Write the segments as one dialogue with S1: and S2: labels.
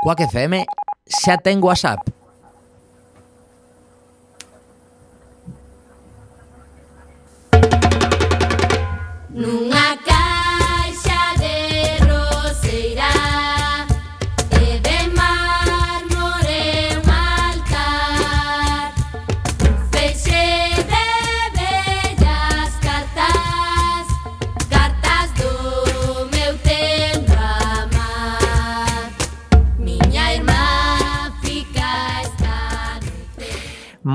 S1: Quack FM xa ten WhatsApp.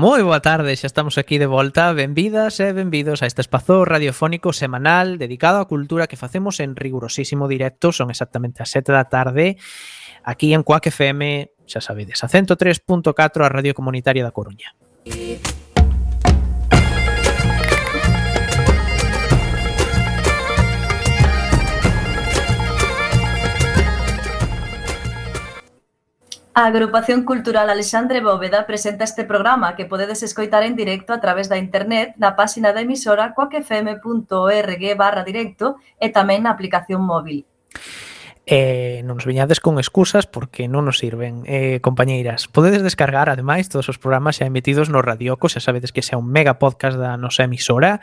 S2: Moi boa tarde, xa estamos aquí de volta. Benvidas e benvidos a este espazo radiofónico semanal dedicado á cultura que facemos en rigurosísimo directo. Son exactamente as 7 da tarde aquí en Coac FM, xa sabedes, a 103.4 a Radio Comunitaria da Coruña. E...
S3: A Agrupación Cultural Alexandre Bóveda presenta este programa que podedes escoitar en directo a través da internet na páxina da emisora coacfm.org barra directo e tamén na aplicación móvil.
S2: Eh, non nos viñades con excusas porque non nos sirven, eh, compañeiras. Podedes descargar, ademais, todos os programas xa emitidos no Radioco, xa sabedes que xa un mega podcast da nosa emisora,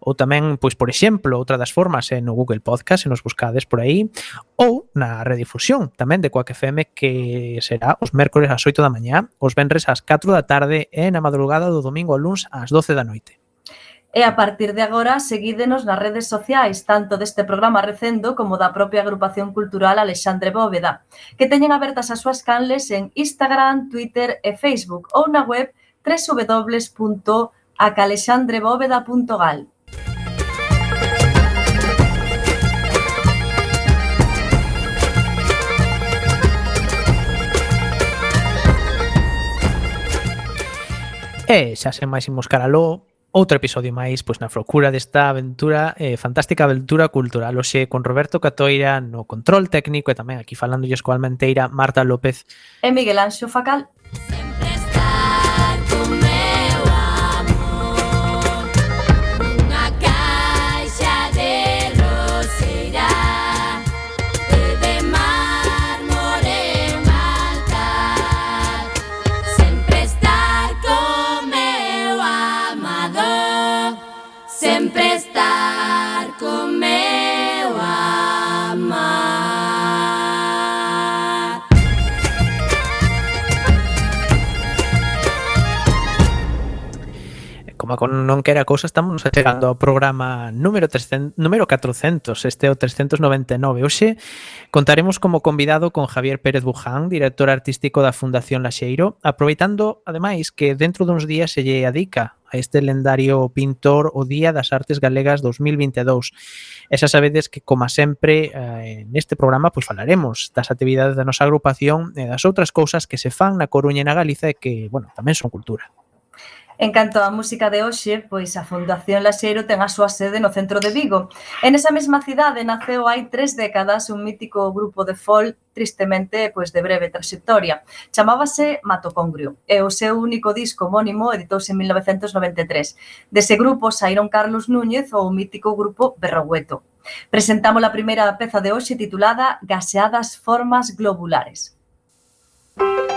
S2: ou tamén, pois por exemplo, outra das formas é no Google Podcast, se nos buscades por aí, ou na redifusión tamén de Coac FM que será os mércores ás 8 da mañá, os venres ás 4 da tarde e na madrugada do domingo ao luns ás 12 da noite.
S3: E a partir de agora, seguídenos nas redes sociais, tanto deste programa recendo como da propia agrupación cultural Alexandre Bóveda, que teñen abertas as súas canles en Instagram, Twitter e Facebook ou na web www.acalexandrebóveda.gal.
S2: E xa sen máis imos caraló outro episodio máis pois na frocura desta aventura, eh, fantástica aventura cultural. Oxe, con Roberto Catoira no control técnico e tamén aquí falando coa escoalmenteira Marta López
S3: e Miguel Anxo Facal.
S2: Como con non quera cousa estamos chegando ao programa número 300, número 400, este é o 399. Hoxe contaremos como convidado con Javier Pérez Buján, director artístico da Fundación Laxeiro, aproveitando ademais que dentro duns días se lle adica a este lendario pintor o Día das Artes Galegas 2022. E xa sabedes que, como sempre, eh, neste programa pois falaremos das actividades da nosa agrupación e das outras cousas que se fan na Coruña e na Galiza e que, bueno, tamén son cultura.
S3: En canto á música de hoxe, pois a Fundación Laxeiro ten a súa sede no centro de Vigo. En esa mesma cidade naceu hai tres décadas un mítico grupo de folk tristemente pois de breve trayectoria. Chamábase Matocongrio e o seu único disco homónimo editouse en 1993. Dese grupo saíron Carlos Núñez ou o mítico grupo Berrogueto. Presentamos a primeira peza de hoxe titulada Gaseadas formas globulares.
S4: Música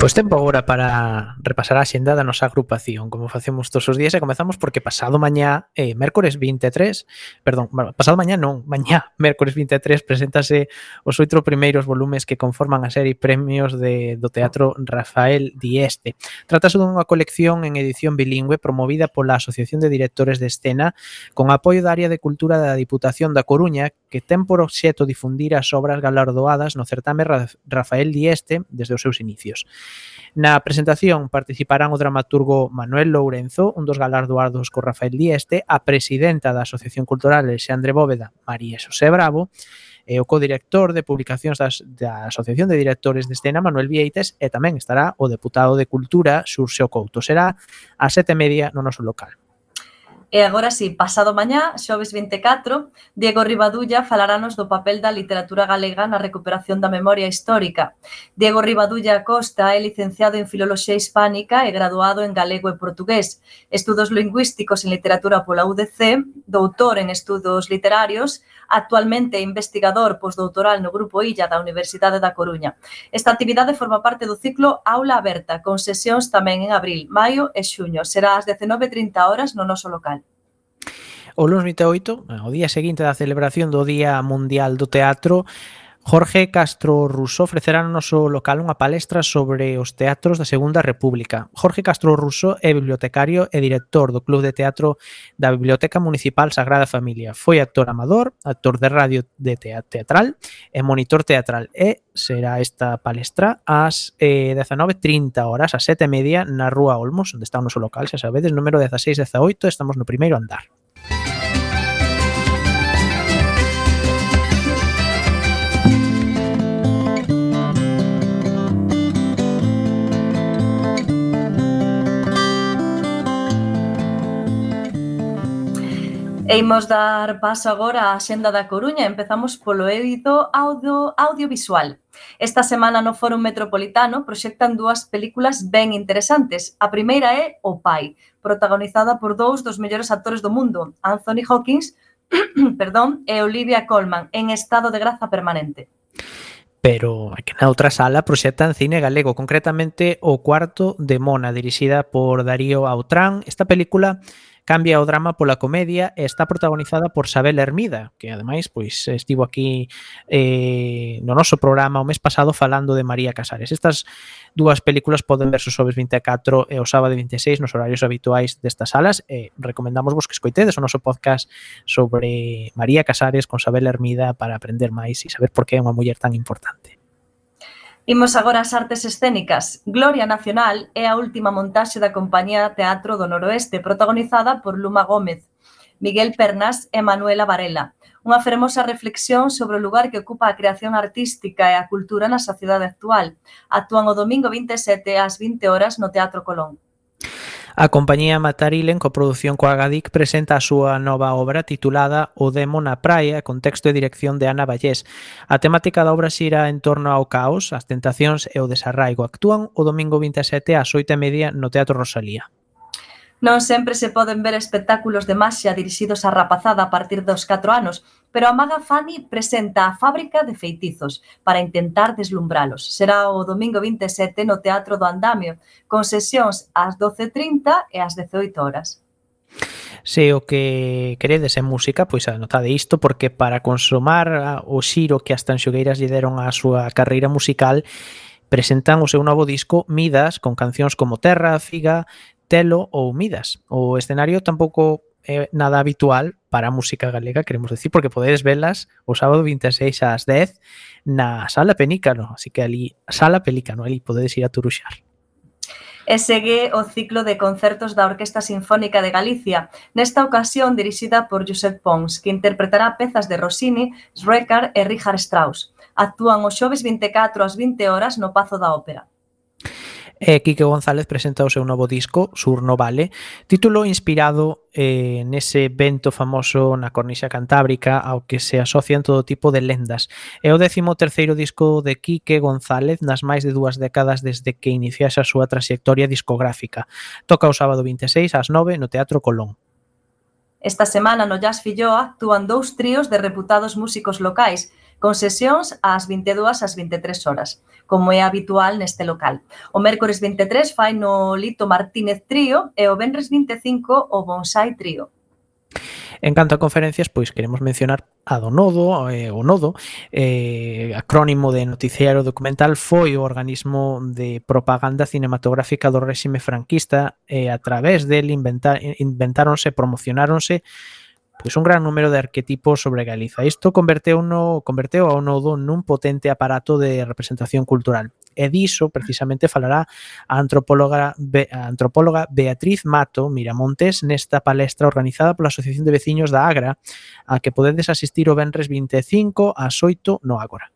S2: Pois tempo agora para repasar a xenda da nosa agrupación, como facemos todos os días e comezamos porque pasado mañá, eh, mércores 23, perdón, pasado mañá non, mañá, mércores 23, preséntase os oito primeiros volumes que conforman a serie Premios de, do Teatro Rafael Dieste. Tratase dunha colección en edición bilingüe promovida pola Asociación de Directores de Escena con apoio da Área de Cultura da Diputación da Coruña que ten por obxecto difundir as obras galardoadas no certame Rafael Dieste desde os seus inicios. Na presentación participarán o dramaturgo Manuel Lourenzo, un dos galardoados co Rafael Dieste, a presidenta da Asociación Cultural Alexandre Bóveda, María Xosé Bravo, e o codirector de publicacións das, da Asociación de Directores de Escena, Manuel Vieites, e tamén estará o deputado de Cultura, Xurxo Couto. Será a sete e media no noso local.
S3: E agora sí, pasado mañá, xoves 24, Diego Ribadulla falaranos do papel da literatura galega na recuperación da memoria histórica. Diego Ribadulla Costa é licenciado en Filoloxía Hispánica e graduado en Galego e Portugués, Estudos Lingüísticos en Literatura pola UDC, doutor en Estudos Literarios, actualmente investigador postdoutoral no Grupo Illa da Universidade da Coruña. Esta actividade forma parte do ciclo Aula Aberta, con sesións tamén en abril, maio e xuño. Será ás 19.30 horas no noso local
S2: o lunes 28, eh, o día seguinte da celebración do Día Mundial do Teatro, Jorge Castro Russo ofrecerá no noso local unha palestra sobre os teatros da Segunda República. Jorge Castro Russo é bibliotecario e director do Club de Teatro da Biblioteca Municipal Sagrada Familia. Foi actor amador, actor de radio de teatral e monitor teatral. E será esta palestra ás eh, 19.30 horas, ás 7.30 na Rúa Olmos, onde está o noso local, xa sabedes, número 1618, estamos no primeiro andar.
S3: E imos dar paso agora á Xenda da Coruña. Empezamos polo eido audio, audiovisual. Esta semana no Foro Metropolitano proxectan dúas películas ben interesantes. A primeira é O Pai, protagonizada por dous dos mellores actores do mundo, Anthony Hawkins perdón, e Olivia Colman, en estado de graza permanente.
S2: Pero que na outra sala proxectan cine galego, concretamente O Cuarto de Mona, dirixida por Darío Autrán. Esta película cambia o drama pola comedia e está protagonizada por Sabel Hermida, que ademais pois estivo aquí eh, no noso programa o mes pasado falando de María Casares. Estas dúas películas poden verse o xoves 24 e o sábado 26 nos horarios habituais destas salas e recomendamos vos que escoitedes o noso podcast sobre María Casares con Sabel Hermida para aprender máis e saber por que é unha muller tan importante.
S3: Imos agora ás artes escénicas. Gloria Nacional é a última montaxe da compañía Teatro do Noroeste, protagonizada por Luma Gómez, Miguel Pernas e Manuela Varela. Unha fermosa reflexión sobre o lugar que ocupa a creación artística e a cultura na sociedade actual. Actúan o domingo 27 ás 20 horas no Teatro Colón.
S2: A compañía Matarilen, coprodución coa Agadic, presenta a súa nova obra titulada O demo na praia, con texto e dirección de Ana Vallés. A temática da obra xira en torno ao caos, as tentacións e o desarraigo. Actúan o domingo 27 ás 8:30 no Teatro Rosalía.
S3: Non sempre se poden ver espectáculos de maxia dirixidos á rapazada a partir dos 4 anos, pero a maga Fanny presenta a Fábrica de Feitizos para intentar deslumbralos. Será o domingo 27 no Teatro do Andamio, con sesións ás 12.30 e ás 18 horas.
S2: Se o que queredes en música, pois anotade isto porque para consumar ah, o xiro que as tanxogueiras lle deron á súa carreira musical, presentan o seu novo disco Midas con cancións como Terra, Figa, Telo ou Midas. O escenario tampouco é nada habitual para a música galega, queremos decir, porque podedes velas o sábado 26 ás 10 na Sala Penícano, así que ali, Sala Pelícano, ali podedes ir a turuxar
S3: e segue o ciclo de concertos da Orquesta Sinfónica de Galicia, nesta ocasión dirixida por Josep Pons, que interpretará pezas de Rossini, Schrecker e Richard Strauss. Actúan o xoves 24 ás 20 horas no Pazo da Ópera.
S2: E Quique González presenta o seu novo disco, Sur no Vale, título inspirado eh, nese vento famoso na cornixa cantábrica ao que se asocian todo tipo de lendas. É o décimo terceiro disco de Quique González nas máis de dúas décadas desde que iniciase a súa trayectoria discográfica. Toca o sábado 26 ás 9 no Teatro Colón.
S3: Esta semana no Jazz Filloa actúan dous tríos de reputados músicos locais con sesións ás 22 ás 23 horas, como é habitual neste local. O mércores 23 fai no Lito Martínez Trío e o venres 25 o Bonsai Trío.
S2: En canto a conferencias, pois queremos mencionar a do Nodo, eh, o Nodo, eh, acrónimo de Noticiario Documental, foi o organismo de propaganda cinematográfica do réxime franquista e eh, a través del inventar, inventáronse, promocionáronse pois un gran número de arquetipos sobre Galiza. Isto converteu, no, converteu ao nodo nun potente aparato de representación cultural. E diso precisamente falará a antropóloga, be, a antropóloga Beatriz Mato Miramontes nesta palestra organizada pola Asociación de Veciños da Agra, a que podedes asistir o Benres 25 ás 8 no Ágora.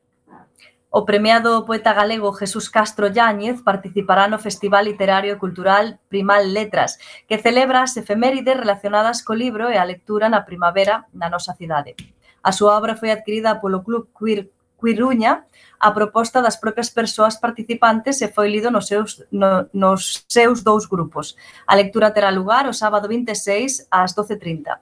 S3: O premiado poeta galego Jesús Castro Yáñez participará no Festival Literario e Cultural Primal Letras, que celebra as efemérides relacionadas co libro e a lectura na primavera na nosa cidade. A súa obra foi adquirida polo Club Queer Quiruña a proposta das propias persoas participantes e foi lido nos seus, no, nos seus dous grupos. A lectura terá lugar o sábado 26 ás 12.30.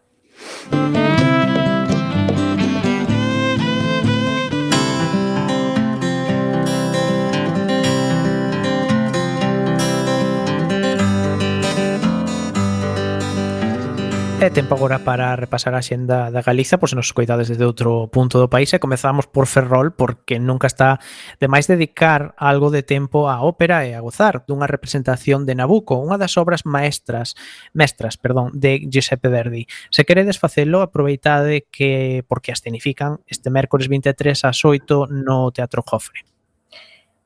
S2: E tempo agora para repasar a xenda da Galiza, pois nos coidades desde outro punto do país e comezamos por Ferrol porque nunca está de máis dedicar algo de tempo á ópera e a gozar dunha representación de Nabucco, unha das obras maestras, mestras, perdón, de Giuseppe Verdi. Se queredes facelo, aproveitade que porque as tenifican este mércores 23 ás 8 no Teatro Jofre.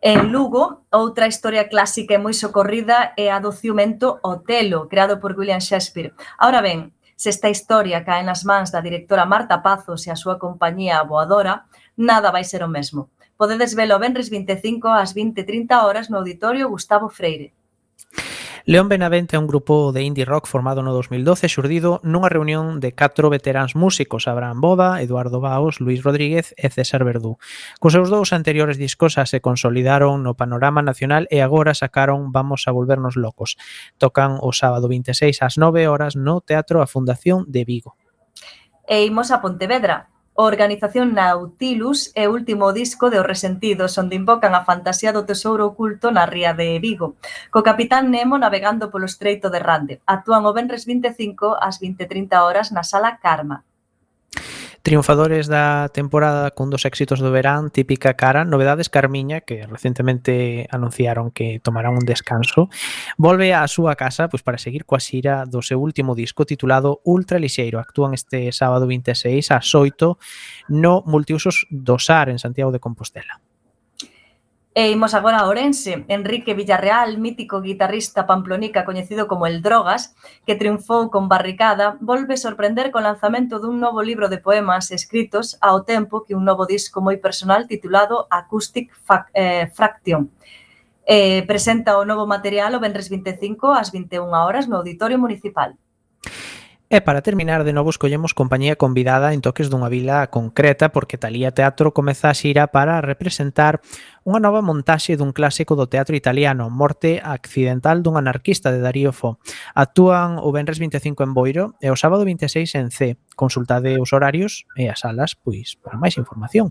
S3: En Lugo, outra historia clásica e moi socorrida é a do Ciumento Otelo, creado por William Shakespeare. Ahora ben, Se esta historia cae nas mans da directora Marta Pazos e a súa compañía Boadora, nada vai ser o mesmo. Podedes velo venres 25 ás 20.30 horas no Auditorio Gustavo Freire.
S2: León Benavente é un grupo de indie rock formado no 2012 xurdido nunha reunión de catro veteráns músicos, Abraham Boda, Eduardo Baos, Luis Rodríguez e César Verdú. Cos seus dous anteriores discos se consolidaron no panorama nacional e agora sacaron Vamos a volvernos locos. Tocan o sábado 26 ás 9 horas no Teatro a Fundación de Vigo.
S3: E imos a Pontevedra, A organización Nautilus é o último disco de Os Resentidos, onde invocan a fantasía do tesouro oculto na ría de Vigo, co capitán Nemo navegando polo estreito de Rande. Actúan o Benres 25 ás 20.30 horas na Sala Karma.
S2: Triunfadores da temporada cun dos éxitos do verán, típica cara, novedades Carmiña, que recentemente anunciaron que tomarán un descanso, volve á súa casa pois para seguir coa xira do seu último disco titulado Ultra Lixeiro. Actúan este sábado 26 a 8 no Multiusos do SAR en Santiago de Compostela.
S3: E imos agora a Orense. Enrique Villarreal, mítico guitarrista pamplonica coñecido como El Drogas, que triunfou con Barricada, volve sorprender co lanzamento dun novo libro de poemas escritos ao tempo que un novo disco moi personal titulado Acoustic eh, Fraction. Eh, presenta o novo material o Benres 25 ás 21 horas no Auditorio Municipal.
S2: E para terminar, de novo, escollemos compañía convidada en toques dunha vila concreta porque Talía Teatro comeza a xira para representar unha nova montaxe dun clásico do teatro italiano, Morte accidental dun anarquista de Darío Fo. Actúan o Benres 25 en Boiro e o sábado 26 en C. Consultade os horarios e as salas, pois, para máis información.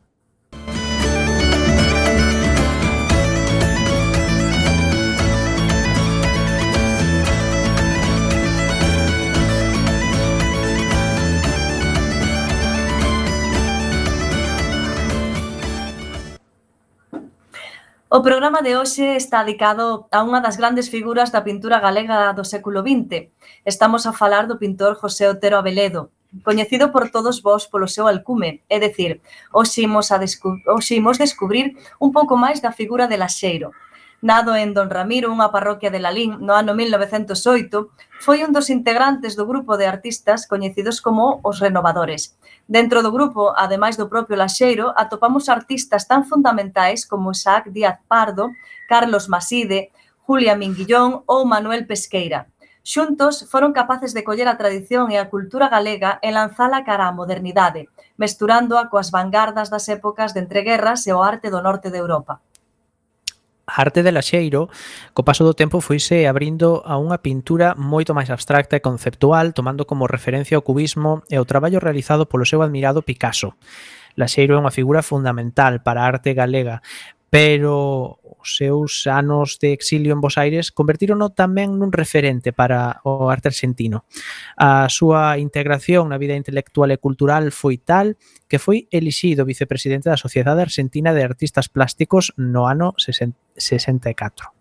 S3: O programa de hoxe está dedicado a unha das grandes figuras da pintura galega do século XX. Estamos a falar do pintor José Otero Abeledo, coñecido por todos vós polo seu alcume, é dicir, hoxe imos, a descu hoxe imos descubrir un pouco máis da figura de Laxeiro, nado en Don Ramiro, unha parroquia de Lalín, no ano 1908, foi un dos integrantes do grupo de artistas coñecidos como os renovadores. Dentro do grupo, ademais do propio Laxeiro, atopamos artistas tan fundamentais como Isaac Díaz Pardo, Carlos Maside, Julia Minguillón ou Manuel Pesqueira. Xuntos foron capaces de coller a tradición e a cultura galega e lanzala cara á modernidade, mesturándoa coas vanguardas das épocas de entreguerras e o arte do norte de Europa.
S2: A arte de Laxeiro, co paso do tempo foise abrindo a unha pintura moito máis abstracta e conceptual, tomando como referencia o cubismo e o traballo realizado polo seu admirado Picasso. Laxeiro é unha figura fundamental para a arte galega, pero os seus anos de exilio en Bos Aires convertírono tamén nun referente para o arte argentino. A súa integración na vida intelectual e cultural foi tal que foi elixido vicepresidente da Sociedade Argentina de Artistas Plásticos no ano 64.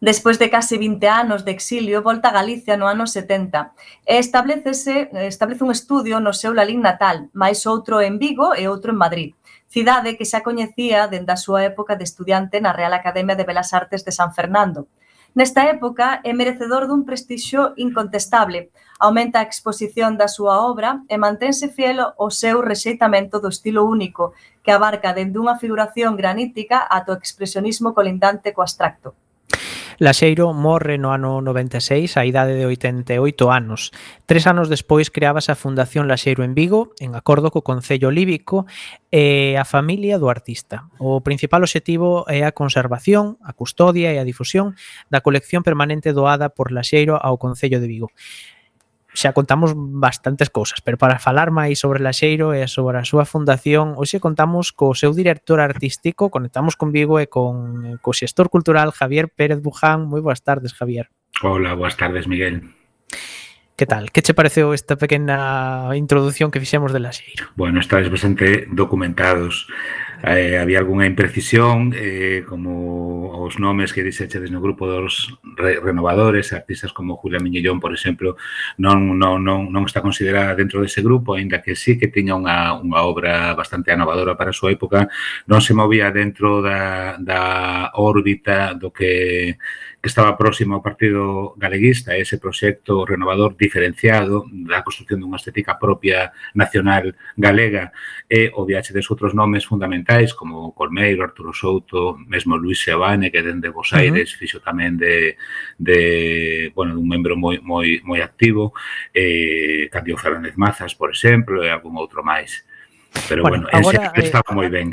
S3: Despois de case 20 anos de exilio, volta a Galicia no ano 70 e establecese, establece un estudio no seu Lalín natal, máis outro en Vigo e outro en Madrid cidade que xa coñecía dende a súa época de estudiante na Real Academia de Belas Artes de San Fernando. Nesta época é merecedor dun prestixio incontestable, aumenta a exposición da súa obra e manténse fiel ao seu rexeitamento do estilo único, que abarca dende unha figuración granítica ata o expresionismo colindante co abstracto.
S2: Laxeiro morre no ano 96 á idade de 88 anos. Tres anos despois creábase a Fundación Laxeiro en Vigo, en acordo co Concello Líbico e a familia do artista. O principal obxectivo é a conservación, a custodia e a difusión da colección permanente doada por Laxeiro ao Concello de Vigo xa contamos bastantes cousas, pero para falar máis sobre Laxeiro e sobre a súa fundación, hoxe contamos co seu director artístico, conectamos con Vigo e con co xestor cultural Javier Pérez Buján. Moi boas tardes, Javier.
S5: Hola, boas tardes, Miguel.
S2: Que tal? Que che pareceu esta pequena introdución que fixemos de Laxeiro?
S5: Bueno, estáis bastante documentados. Eh, había algunha imprecisión, eh, como os nomes que dixechedes no grupo dos re renovadores, artistas como Julia Miñillón, por exemplo, non, non, non, non está considerada dentro dese grupo, aínda que sí que tiña unha, unha obra bastante anovadora para a súa época, non se movía dentro da, da órbita do que que estaba próximo ao Partido Galeguista, ese proxecto renovador diferenciado da construcción dunha estética propia nacional galega e o viaxe des outros nomes fundamentais como Colmeiro, Arturo Souto, mesmo Luis Sebane, que dende Bos Aires uh -huh. fixo tamén de, de bueno, dun membro moi, moi, moi activo, eh, Candio Fernández Mazas, por exemplo, e algún outro máis. Pero bueno, bueno agora, eh, estaba moi ben.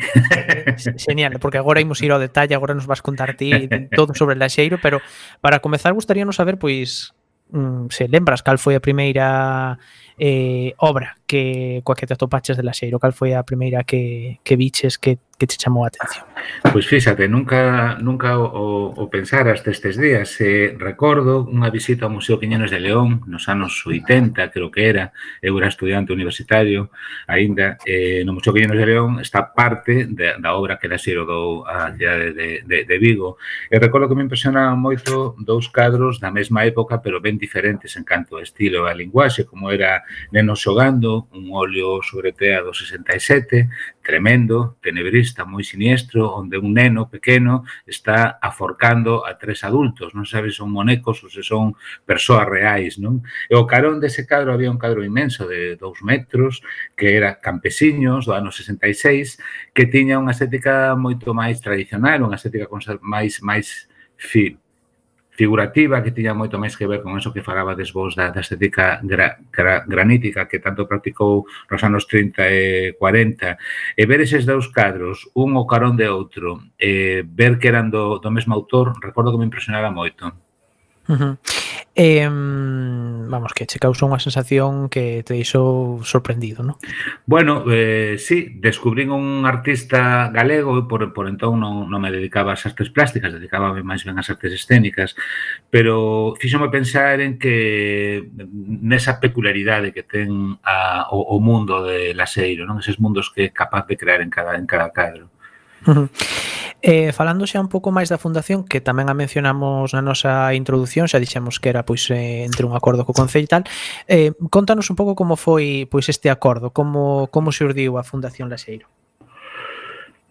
S2: Genial, porque agora imos ir ao detalle, agora nos vas contar ti todo sobre Laxeiro, pero para comezar gustaríanos saber pois mm, se lembras cal foi a primeira eh, obra que coa que te atopaches de laxeiro? Cal foi a primeira que, que viches que, que te chamou a atención?
S5: Pois fíxate, nunca nunca o, o pensar destes estes días. Eh, recordo unha visita ao Museo Quiñones de León nos anos 80, creo que era. Eu era estudiante universitario aínda. Eh, no Museo Quiñones de León está parte de, da obra que laxeiro dou a cidade de, de, de Vigo. E recordo que me impresionaban moito dous cadros da mesma época, pero ben diferentes en canto a estilo e a linguaxe, como era Nenos xogando Un óleo sobre tea do 67, tremendo, tenebrista, moi siniestro, onde un neno pequeno está aforcando a tres adultos, non sabe se son monecos ou se son persoas reais, non? E o carón dese cadro había un cadro inmenso de dous metros, que era campesiños do ano 66, que tiña unha estética moito máis tradicional, unha estética máis máis fi, figurativa que tiña moito máis que ver con eso que falaba desvós da, da estética gra, gra, granítica que tanto practicou nos anos 30 e 40 e ver eses dous cadros un o carón de outro e ver que eran do, do mesmo autor recordo que me impresionaba moito.
S2: Uh -huh. eh, vamos, que che causou unha sensación que te deixou sorprendido, non?
S5: Bueno, eh, sí, descubrín un artista galego por, por entón non, non me dedicaba ás artes plásticas, dedicábame máis ben ás artes escénicas, pero fíxome pensar en que nesa peculiaridade que ten a, o, o mundo de Laseiro, non? Eses mundos que é capaz de crear en cada, en cada cadro.
S2: Uh -huh. Eh, falando xa un pouco máis da fundación que tamén a mencionamos na nosa introdución, xa dixemos que era pois eh, entre un acordo co Concello e tal. Eh, contanos un pouco como foi pois este acordo, como como surdiu a Fundación Laxeiro.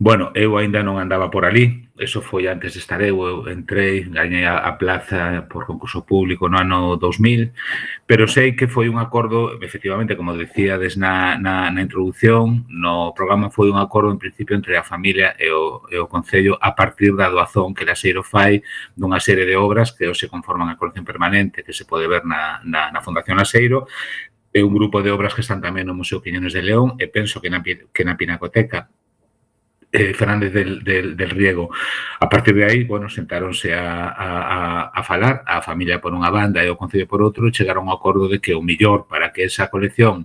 S5: Bueno, eu aínda non andaba por ali, eso foi antes de estar eu, eu entrei, gañei a, a plaza por concurso público no ano 2000, pero sei que foi un acordo, efectivamente, como decíades na, na, na introducción, no programa foi un acordo en principio entre a familia e o, e o Concello a partir da doazón que Laseiro fai dunha serie de obras que hoxe conforman a colección permanente que se pode ver na, na, na Fundación Laseiro, é un grupo de obras que están tamén no Museo Quiñones de León e penso que na, que na Pinacoteca eh, Fernández del, del, del, Riego. A partir de aí, bueno, sentáronse a, a, a falar, a familia por unha banda e o Concello por outro, e chegaron ao acordo de que o millor para que esa colección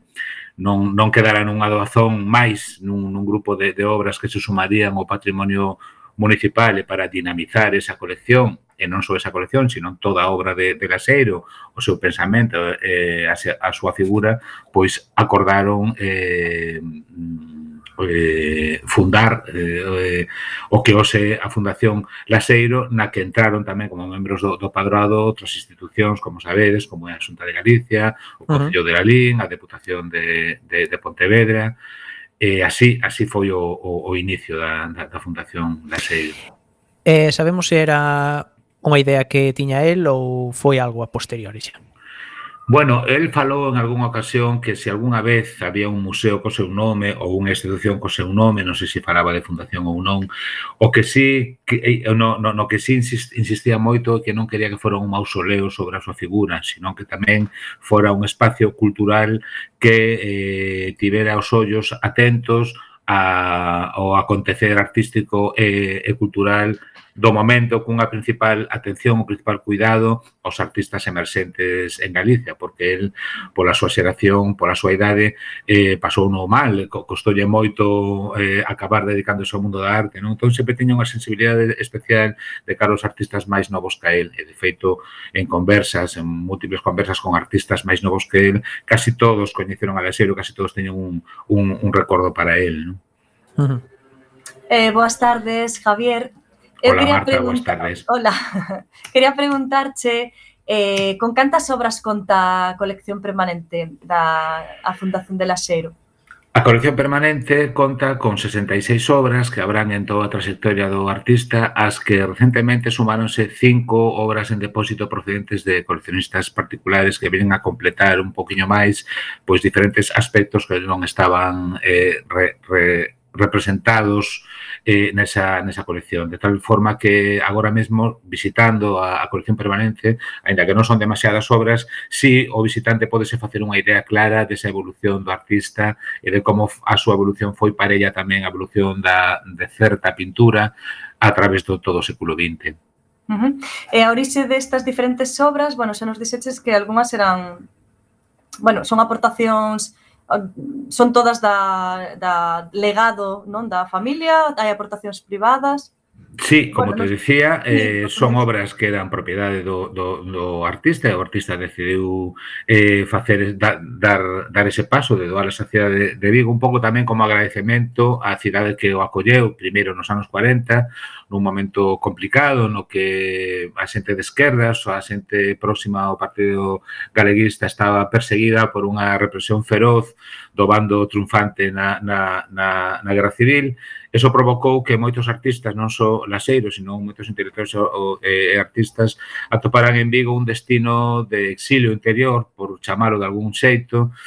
S5: non, non quedara nunha doazón máis nun, nun grupo de, de obras que se sumarían ao patrimonio municipal e para dinamizar esa colección e non só esa colección, sino toda a obra de, de Gaseiro, o seu pensamento, eh, a, a súa figura, pois acordaron eh, eh, fundar eh, o que hoxe a Fundación Laseiro, na que entraron tamén como membros do, do Padrado outras institucións, como sabedes, como é a Xunta de Galicia, o Concello uh -huh. de Lalín, a Deputación de, de, de Pontevedra, e así así foi o, o, o inicio da, da, da Fundación Laseiro.
S2: Eh, sabemos se era unha idea que tiña el ou foi algo a posteriori xa?
S5: Bueno, el falou en algunha ocasión que se algunha vez había un museo co seu nome ou unha institución co seu nome, non sei se falaba de fundación ou non, o que sí, que, eh, no, no, no que sí insistía moito que non quería que fora un mausoleo sobre a súa figura, senón que tamén fora un espacio cultural que eh, tivera os ollos atentos a, ao acontecer artístico e, e cultural do momento cunha principal atención, o principal cuidado aos artistas emerxentes en Galicia, porque el, pola súa xeración, pola súa idade, eh, pasou no mal, costolle moito eh, acabar dedicándose ao mundo da arte, non? Entón, sempre teña unha sensibilidade especial de cara aos artistas máis novos que el, e, de feito, en conversas, en múltiples conversas con artistas máis novos que el, casi todos coñeceron a Lexeiro, casi todos teñen un, un, un recordo para el, non?
S3: Uh -huh. eh, boas tardes, Javier.
S5: Eu Hola, quería Marta, boas tardes.
S3: Hola, quería preguntarche eh, con cantas obras conta a colección permanente da a Fundación de Laxeiro?
S5: A colección permanente conta con 66 obras que habrán en toda a trayectoria do artista, as que recentemente sumáronse cinco obras en depósito procedentes de coleccionistas particulares que vienen a completar un poquinho máis pois diferentes aspectos que non estaban eh, re, re, representados eh, nesa, nesa colección. De tal forma que agora mesmo, visitando a, a colección permanente, ainda que non son demasiadas obras, si sí, o visitante podese facer unha idea clara desa evolución do artista e de como a súa evolución foi para ella tamén a evolución da, de certa pintura a través do todo o século XX.
S3: Uh -huh. E a orixe destas diferentes obras, bueno, se nos dixeches que algunhas eran, bueno, son aportacións Ah, son todas da, da legado non da familia, hai aportacións privadas,
S5: Sí, como bueno, te decía, eh, son obras que eran propiedade do, do, do artista e o artista decidiu eh, facer da, dar, dar ese paso de doar a cidade de, de Vigo un pouco tamén como agradecemento á cidade que o acolleu primeiro nos anos 40 nun momento complicado no que a xente de esquerdas ou a xente próxima ao Partido Galeguista estaba perseguida por unha represión feroz do bando triunfante na, na, na, na Guerra Civil. Eso provocou que moitos artistas, non só laseiros, sino moitos intelectuales e, artistas, atoparan en Vigo un destino de exilio interior, por chamalo de algún xeito,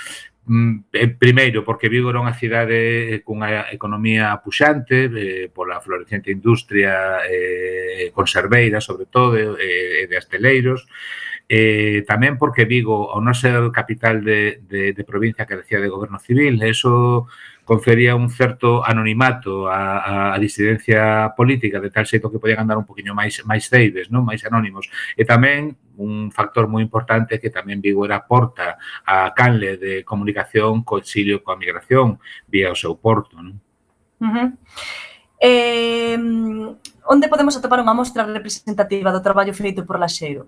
S5: mm, eh, primeiro porque Vigo era unha cidade cunha economía puxante eh, pola florecente industria eh, conserveira sobre todo eh, e eh, de asteleiros Eh, tamén porque Vigo, ao non ser capital de, de, de provincia que decía de goberno civil, eso confería un certo anonimato a, a, a disidencia política de tal xeito que podían andar un poquinho máis máis ceibes, non? máis anónimos. E tamén un factor moi importante que tamén Vigo era porta a canle de comunicación co exilio coa migración vía o seu porto. Non?
S3: Uh -huh. Eh, Onde podemos atopar unha mostra representativa do traballo feito por Laxeiro?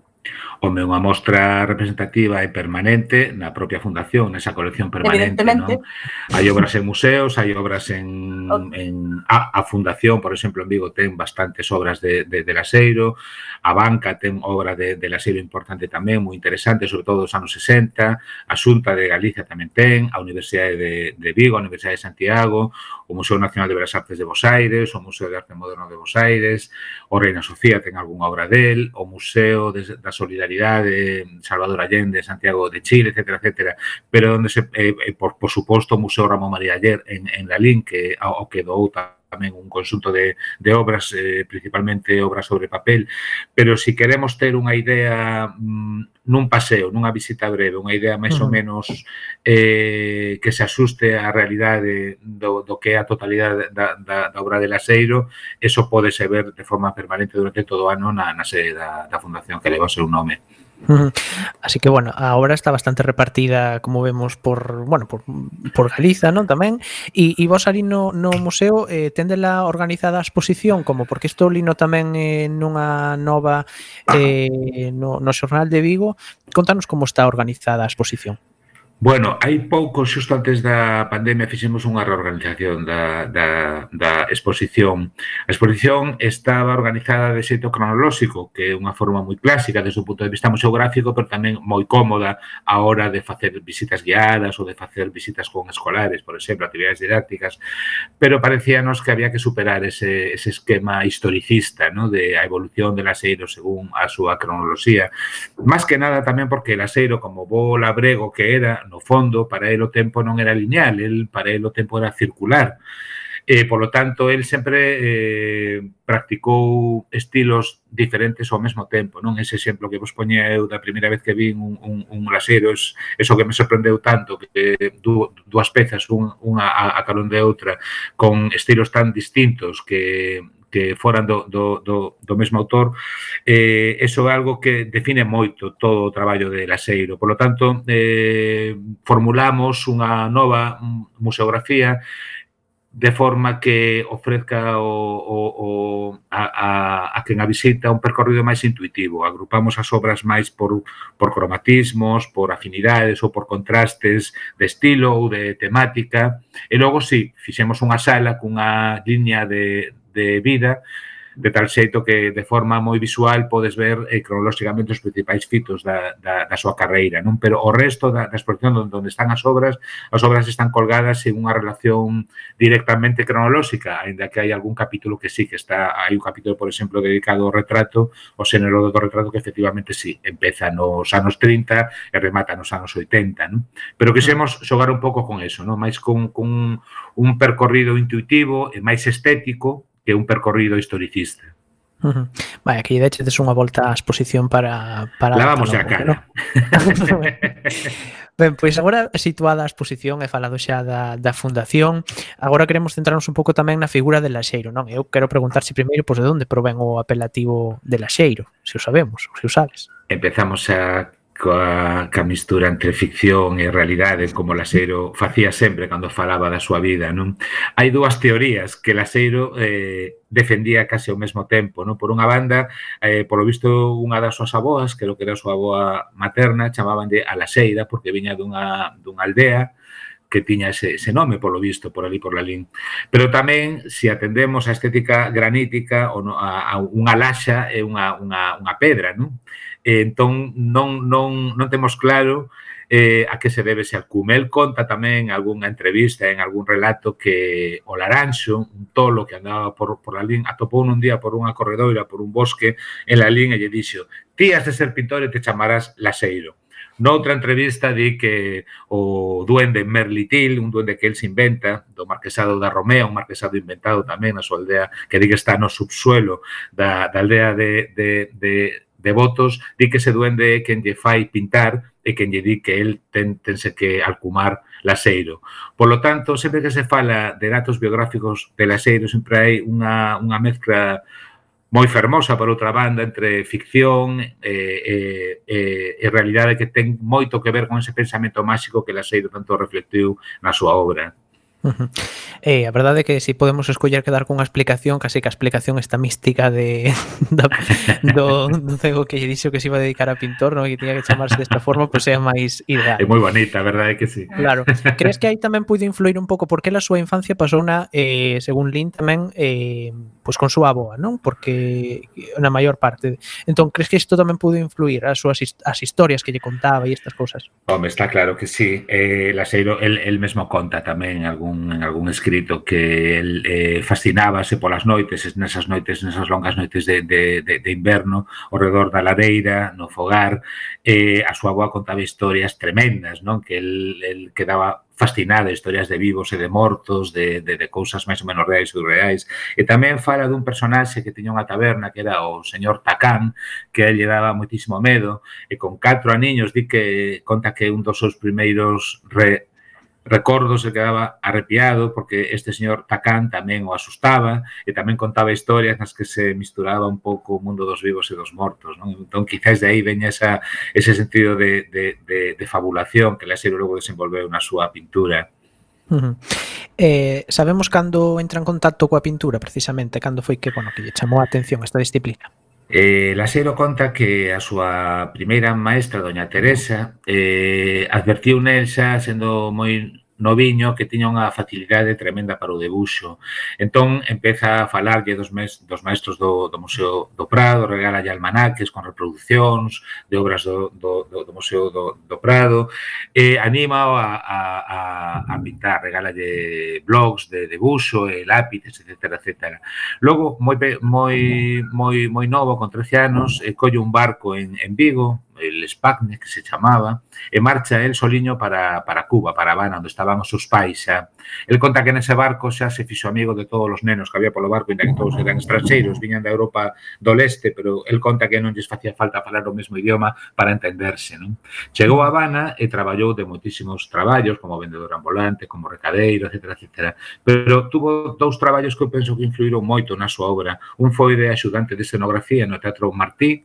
S5: Home, unha mostra representativa e permanente na propia fundación, nesa colección permanente. Non? Hai obras en museos, hai obras en, en a, a fundación, por exemplo, en Vigo ten bastantes obras de, de, de Laxeiro, a banca ten obra de, de Laxeiro importante tamén, moi interesante, sobre todo dos anos 60, a Xunta de Galicia tamén ten, a Universidade de, de Vigo, a Universidade de Santiago, o Museo Nacional de Belas Artes de Bos Aires, o Museo de Arte Moderno de Bos Aires, Francés, o Reina Sofía ten algunha obra del, o Museo de, da Solidaridade Salvador Allende, Santiago de Chile, etcétera, etcétera. Pero onde se, eh, eh por, por suposto, o Museo Ramón María Ayer en, en Lalín, que o que doou tamén tamén un conxunto de, de obras, eh, principalmente obras sobre papel, pero se si queremos ter unha idea mm, nun paseo, nunha visita breve, unha idea máis uh -huh. ou menos eh, que se asuste á realidade do, do que é a totalidade da, da, da obra de Laseiro, eso pode ser ver de forma permanente durante todo o ano na, na sede da, da fundación que leva o seu nome.
S2: Así que bueno, a obra está bastante repartida, como vemos, por bueno, por, por Galiza, non tamén. E, e vos ali no, no museo eh, tendela organizada a exposición, como porque isto lino tamén eh, nunha nova eh, no, no xornal de Vigo. Contanos como está organizada a exposición.
S5: Bueno, hai pouco, xusto antes da pandemia, fixemos unha reorganización da, da, da exposición. A exposición estaba organizada de xeito cronolóxico, que é unha forma moi clásica desde o punto de vista museográfico, pero tamén moi cómoda a hora de facer visitas guiadas ou de facer visitas con escolares, por exemplo, actividades didácticas. Pero parecíanos que había que superar ese, ese esquema historicista ¿no? de a evolución de Laseiro según a súa cronoloxía. Más que nada tamén porque Laseiro, como bo labrego que era, no fondo, para el o tempo non era lineal, el, para el o tempo era circular. Eh, e, polo tanto, el sempre eh, practicou estilos diferentes ao mesmo tempo. Non ese exemplo que vos poñía eu da primeira vez que vin un, un, un laseiro, es, eso que me sorprendeu tanto, que du, dúas pezas, un, unha a, a carón de outra, con estilos tan distintos que, que foran do, do, do, do mesmo autor, eh, eso é algo que define moito todo o traballo de Laseiro. Por lo tanto, eh, formulamos unha nova museografía de forma que ofrezca o, o, o, a, a, a quen a visita un percorrido máis intuitivo. Agrupamos as obras máis por, por cromatismos, por afinidades ou por contrastes de estilo ou de temática. E logo, si, sí, fixemos unha sala cunha liña de, de vida, de tal xeito que de forma moi visual podes ver eh, cronolóxicamente os principais fitos da, da, da súa carreira, non? Pero o resto da, da exposición onde, onde están as obras, as obras están colgadas en unha relación directamente cronolóxica, aínda que hai algún capítulo que sí que está, hai un capítulo, por exemplo, dedicado ao retrato, ao xénero do retrato que efectivamente sí, empeza nos anos 30 e remata nos anos 80, non? Pero quixemos xogar un pouco con eso, non? Máis con, con un percorrido intuitivo e máis estético, que un percorrido historicista.
S2: Uh -huh. Vai, aquí de hecho unha volta á exposición para... para
S5: Lavamos a cara. No?
S2: ben, pois agora situada a exposición e falado xa da, da fundación, agora queremos centrarnos un pouco tamén na figura de Laxeiro, non? Eu quero preguntarse primeiro pois, de onde provén o apelativo de Laxeiro, se o sabemos, ou se o sabes.
S5: Empezamos a coa, ca mistura entre ficción e realidade como Laseiro facía sempre cando falaba da súa vida, non? Hai dúas teorías que Laseiro eh, defendía case ao mesmo tempo, non? Por unha banda, eh, polo visto unha das súas aboas, que que era a súa aboa materna, chamabanlle a Laseira porque viña dunha, dunha aldea que tiña ese, ese nome, polo visto, por ali, por Lalín. Pero tamén, se atendemos a estética granítica, ou no, a, a unha laxa é unha, unha, unha pedra, non? eh, entón non, non, non temos claro eh, a que se debe ese alcume. El conta tamén en algunha entrevista, en algún relato que o laranxo, un tolo que andaba por, por la lín, atopou un día por unha corredoira, por un bosque, en la lín e lle dixo ti has de ser pintor e te chamarás laseiro. Noutra entrevista di que o duende Merlitil, un duende que el se inventa, do marquesado da Romea, un marquesado inventado tamén na súa aldea, que di que está no subsuelo da, da aldea de, de, de devotos, di que ese duende é quen lle fai pintar e quen lle di que el ten, tense que alcumar Laseiro. Por lo tanto, sempre que se fala de datos biográficos de Laseiro, sempre hai unha, unha mezcla moi fermosa por outra banda entre ficción e, e, e, e realidade que ten moito que ver con ese pensamento máxico que Laseiro tanto reflectiu na súa obra.
S2: Uh -huh. Eh, a verdade é que se si podemos escoller quedar cunha explicación, casi que a explicación esta mística de da, do, do cego que lle dixo que se iba a dedicar a pintor, no? que tiña que chamarse desta forma, pois pues, é máis ideal.
S5: É moi bonita, a verdade é que sí.
S2: Claro. Crees que aí tamén puido influir un pouco porque a súa infancia pasou na, eh, según Lin tamén, eh, pois pues con súa aboa, non? Porque na maior parte. Entón, crees que isto tamén puido influir as súas as historias que lle contaba e estas cousas?
S5: Home, está claro que sí. Eh, Laseiro, el, el mesmo conta tamén algún algún, en algún escrito que el eh, fascinábase polas noites, nesas noites, nesas longas noites de, de, de, de inverno, ao redor da lareira, no fogar, eh, a súa boa contaba historias tremendas, non? Que el, el quedaba fascinado, historias de vivos e de mortos, de, de, de cousas máis ou menos reais ou reais. E tamén fala dun personaxe que tiña unha taberna que era o señor Tacán, que a lle daba moitísimo medo, e con catro aniños di que conta que un dos seus primeiros re, Recordo se quedaba arrepiado porque este señor Tacán tamén o asustaba e tamén contaba historias nas que se misturaba un pouco o mundo dos vivos e dos mortos. Non? Entón, quizás de aí veña esa, ese sentido de, de, de, de fabulación que Laseiro logo desenvolveu na súa pintura.
S2: Uh -huh. eh, sabemos cando entra en contacto coa pintura, precisamente, cando foi que, bueno, que lle chamou a atención esta disciplina.
S5: Eh, Lasero conta que a súa primeira maestra, doña Teresa, eh, advertiu nel xa sendo moi no viño que tiña unha facilidade tremenda para o debuxo. Entón, empeza a falarlle dos, mes, dos maestros do, do Museo do Prado, regala almanaques con reproduccións de obras do, do, do, do Museo do, do Prado, e anima a, a, a, a pintar, regalalle blogs de debuxo, e lápices, etc. etc. Logo, moi, moi, moi, moi novo, con 13 anos, colle un barco en, en Vigo, el Spagne, que se chamaba, e marcha el soliño para, para Cuba, para Habana, onde estaban os seus pais xa. El conta que nese barco xa se fixo amigo de todos os nenos que había polo barco, inda que todos eran estranxeiros, viñan da Europa do leste, pero el conta que non lles facía falta falar o mesmo idioma para entenderse. Non? Chegou a Habana e traballou de moitísimos traballos, como vendedor ambulante, como recadeiro, etc. etc. Pero tuvo dous traballos que eu penso que influíron moito na súa obra. Un foi de axudante de escenografía no Teatro Martí,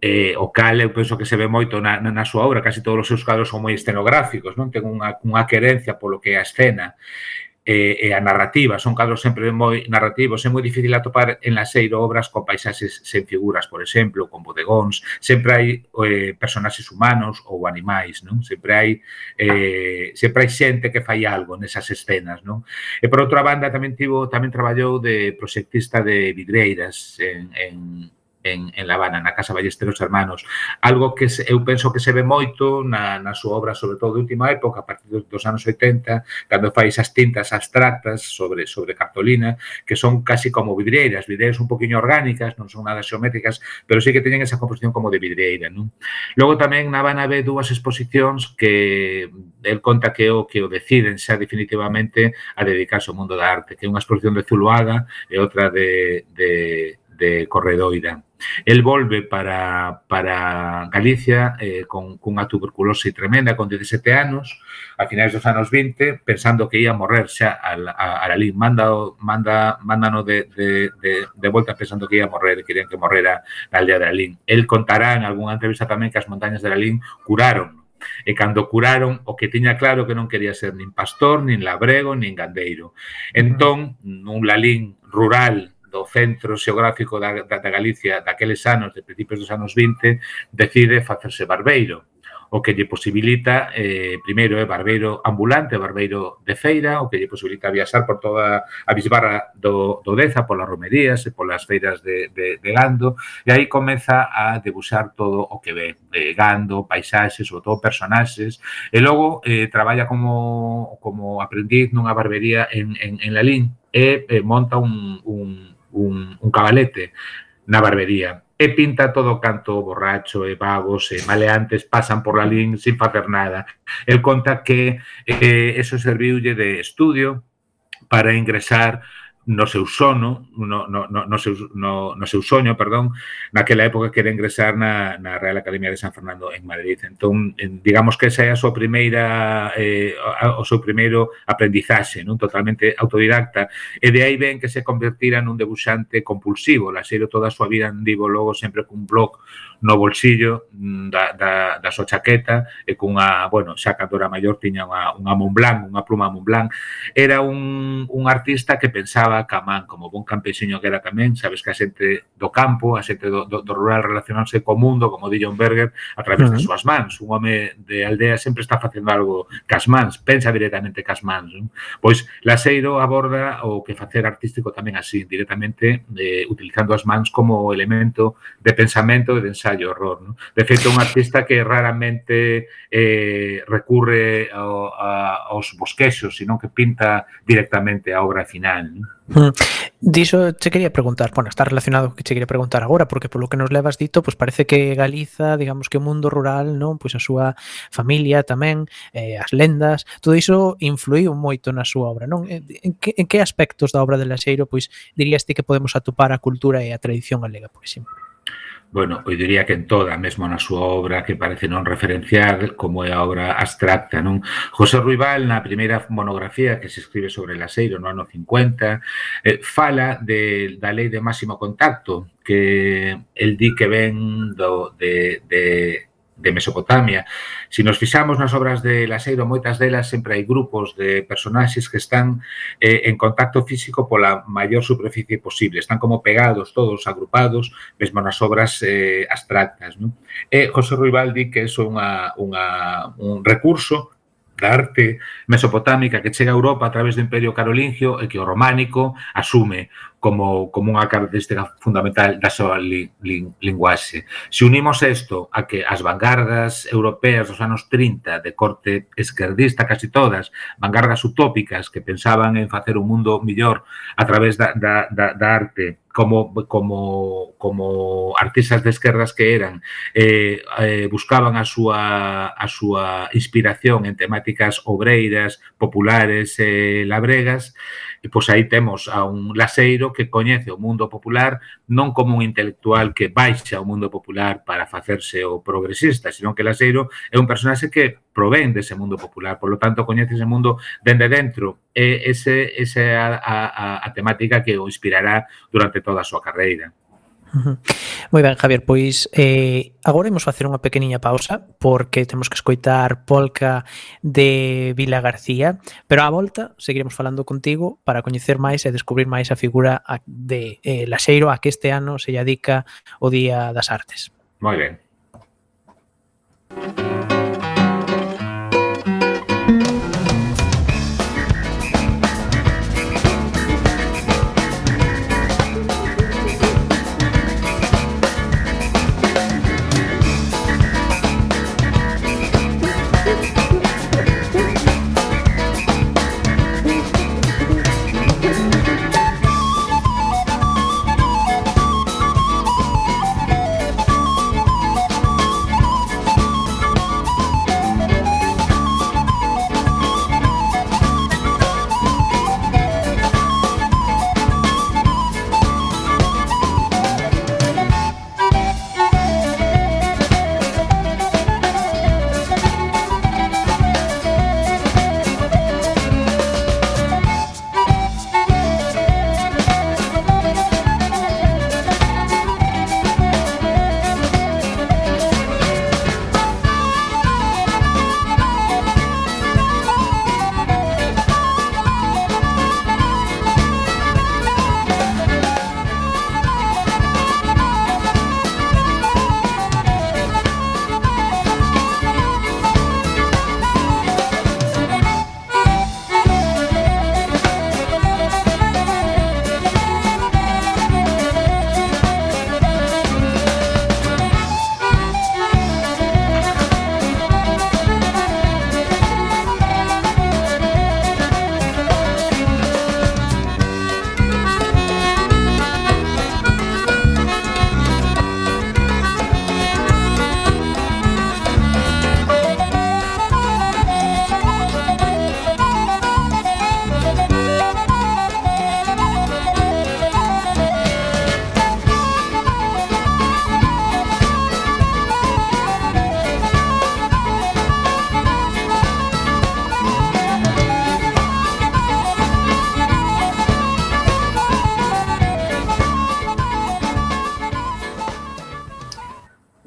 S5: eh, o cal eu penso que se ve moito na, na súa obra, casi todos os seus cadros son moi escenográficos, non? Ten unha, unha querencia polo que é a escena e, e a narrativa, son cadros sempre moi narrativos, é moi difícil atopar en la Seiro obras con paisaxes sen figuras, por exemplo, con bodegóns, sempre hai eh, personaxes humanos ou animais, non? Sempre hai eh, sempre hai xente que fai algo nesas escenas, non? E por outra banda tamén tivo tamén traballou de proxectista de vidreiras en, en en, en La Habana, na Casa Ballesteros Hermanos. Algo que se, eu penso que se ve moito na, na súa obra, sobre todo de última época, a partir dos anos 80, cando fai esas tintas abstractas sobre sobre cartolina, que son casi como vidreiras, vidreiras un poquinho orgánicas, non son nada xeométricas, pero sí que teñen esa composición como de vidreira. Non? Logo tamén na Habana ve dúas exposicións que el conta que o que o deciden xa definitivamente a dedicarse ao mundo da arte, que é unha exposición de Zuluaga e outra de, de de Corredoira. El volve para, para Galicia eh, con cunha tuberculose tremenda con 17 anos, a finais dos anos 20, pensando que ia morrer xa a, a, a Lalín. Manda, manda, mándano de, de, de, de volta pensando que ia morrer, querían que morrera na aldea de Lalín. El contará en algunha entrevista tamén que as montañas de Lalín curaron e cando curaron o que tiña claro que non quería ser nin pastor, nin labrego, nin gandeiro. Entón, nun lalín rural do centro xeográfico da, da, da Galicia daqueles anos, de principios dos anos 20, decide facerse barbeiro o que lle posibilita, eh, primeiro é eh, barbeiro ambulante, barbeiro de feira, o que lle posibilita viaxar por toda a bisbarra do, do Deza, polas romerías e polas feiras de, de, de Gando, e aí comeza a debuxar todo o que ve, eh, Gando, paisaxes, sobre todo personaxes, e logo eh, traballa como, como aprendiz nunha barbería en, en, en Lalín, e eh, monta un, un, un, un cabalete na barbería e pinta todo canto borracho e vagos e maleantes pasan por la Lalín sin facer nada. El conta que eh, eso serviulle de estudio para ingresar no seu sono, no, no, no, no, seu, no, no seu soño, perdón, naquela época que era ingresar na, na Real Academia de San Fernando en Madrid. Entón, digamos que esa é a súa primeira, eh, o seu primeiro aprendizaxe, non totalmente autodidacta, e de aí ven que se convertira nun debuxante compulsivo, la xero toda a súa vida andivo logo sempre cun blog no bolsillo mm, da, da, da súa chaqueta e cunha, bueno, xa cando era maior tiña unha, unha Montblanc, unha pluma Montblanc. Era un, un artista que pensaba Camán, como bon campesiño que era tamén, sabes que a xente do campo, a xente do, do, do rural relacionarse co mundo, como di John Berger, a través uh -huh. das súas mans. Un home de aldea sempre está facendo algo cas mans, pensa directamente cas mans. Non? Pois Laseiro aborda o que facer artístico tamén así, directamente eh, utilizando as mans como elemento de pensamento e de ensayo horror. Non? De feito, un artista que raramente eh, recurre ao, a, aos bosquexos, sino que pinta directamente a obra final. ¿no?
S2: Mm. Diso che quería preguntar, bueno, está relacionado co que che quería preguntar agora, porque polo que nos levas dito, pois parece que Galiza, digamos que o mundo rural, non, pois a súa familia tamén, eh, as lendas, todo iso influiu moito na súa obra, non? En que, en que aspectos da obra de Laxeiro, pois dirías ti que podemos atopar a cultura e a tradición galega, por exemplo?
S5: bueno, eu diría que en toda, mesmo na súa obra que parece non referenciar, como é a obra abstracta, non? José Ruibal, na primeira monografía que se escribe sobre Laseiro no ano 50, eh, fala de, da lei de máximo contacto, que el di que ven do, de, de de Mesopotamia. Se si nos fixamos nas obras de Laseiro, moitas delas sempre hai grupos de personaxes que están eh, en contacto físico pola maior superficie posible, están como pegados todos, agrupados, mesmo nas obras eh, abstractas. Non? E José Ruibal di que é unha, unha, un recurso da arte mesopotámica que chega a Europa a través do Imperio Carolingio e que o románico asume como, como unha característica fundamental da súa li, li, linguaxe. Se unimos isto a que as vanguardas europeas dos anos 30 de corte esquerdista casi todas, vanguardas utópicas que pensaban en facer un mundo millor a través da, da, da, da arte, como como como artistas de esquerdas que eran eh, eh, buscaban a súa a súa inspiración en temáticas obreiras, populares e eh, labregas E pois aí temos a un laseiro que coñece o mundo popular non como un intelectual que baixa o mundo popular para facerse o progresista, senón que laseiro é un personaxe que provén dese mundo popular, por lo tanto coñece ese mundo dende dentro e ese, ese a, a, a temática que o inspirará durante toda a súa carreira.
S2: Moi ben, Javier, pois eh, agora imos facer unha pequeniña pausa porque temos que escoitar Polca de Vila García, pero á volta seguiremos falando contigo para coñecer máis e descubrir máis a figura de eh, Laxeiro a que este ano se lle o Día das Artes.
S5: Moi ben. Thank you.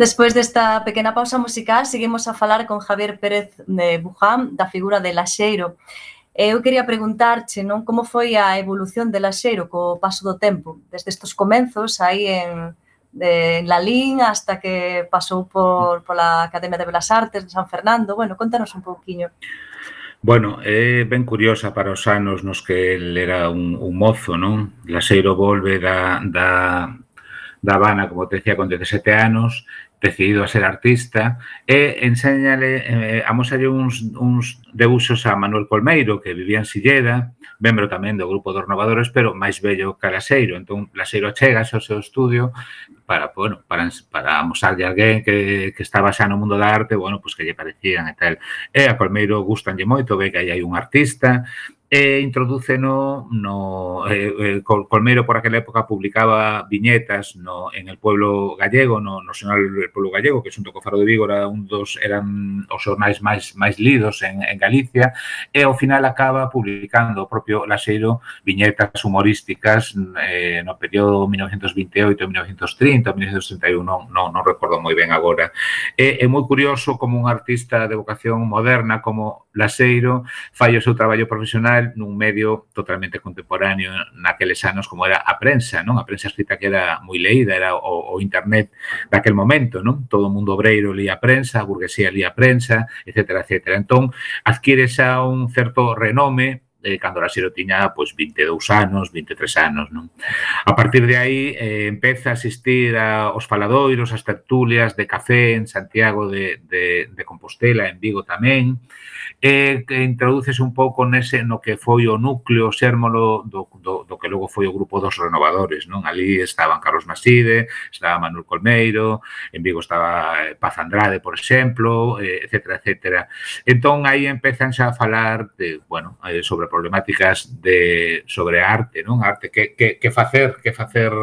S3: Despois desta pequena pausa musical, seguimos a falar con Javier Pérez de Buján da figura de Laxeiro. Eh, eu quería preguntarche non como foi a evolución de Laxeiro co paso do tempo, desde estes comenzos aí en, de Lalín hasta que pasou por, pola Academia de Belas Artes de San Fernando. Bueno, contanos un pouquiño.
S5: Bueno, é eh, ben curiosa para os anos nos que el era un, un mozo, non? Laseiro volve da, da, da Habana, como te decía, con 17 anos, decidido a ser artista, e enséñale, eh, amosalle uns, uns debuxos a Manuel Colmeiro, que vivía en Silleda, membro tamén do grupo dos Renovadores, pero máis bello que Laseiro. Entón, Laseiro chega ao seu estudio para, bueno, para, para amosarlle a alguén que, que estaba xa no mundo da arte, bueno, pois pues que lle parecían e tal. E a Colmeiro gustanlle moito, ve que aí hai un artista, e introduce no eh, eh, Col Colmero por aquela época publicaba viñetas no en el pueblo gallego, no no xornal del pueblo gallego, que xunto co Faro de Vigo era un dos eran os xornais máis máis lidos en, en Galicia e ao final acaba publicando o propio Laseiro viñetas humorísticas eh, no período 1928, 1930, 1931, non non, non recordo moi ben agora. E é moi curioso como un artista de vocación moderna como Laseiro fai o seu traballo profesional digital nun medio totalmente contemporáneo naqueles anos como era a prensa, non? A prensa escrita que era moi leída, era o, o internet daquel momento, non? Todo o mundo obreiro lía a prensa, a burguesía lía a prensa, etc, etc. Entón, adquire xa un certo renome eh, cando Laxero tiña pois, 22 anos, 23 anos. Non? A partir de aí eh, empeza a asistir a, aos faladoiros, as tertulias de café en Santiago de, de, de Compostela, en Vigo tamén, e eh, introduces un pouco nese no que foi o núcleo xérmolo do, do, do que logo foi o grupo dos renovadores. Non? Ali estaban Carlos Maside, estaba Manuel Colmeiro, en Vigo estaba eh, Paz Andrade, por exemplo, eh, etcétera, etcétera. Entón, aí empezan xa a falar de, bueno, eh, sobre problemáticas de sobre arte, non? Arte que, que, que facer, que facer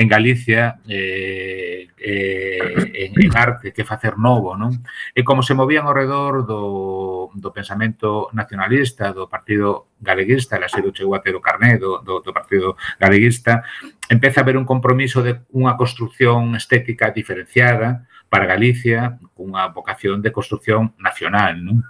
S5: en Galicia eh, eh, en, en arte, que facer novo, non? E como se movían ao redor do, do pensamento nacionalista, do partido galeguista, la sido chegou até do carné do, do, do partido galeguista, empeza a haber un compromiso de unha construción estética diferenciada, para Galicia cunha vocación de construción nacional. Non?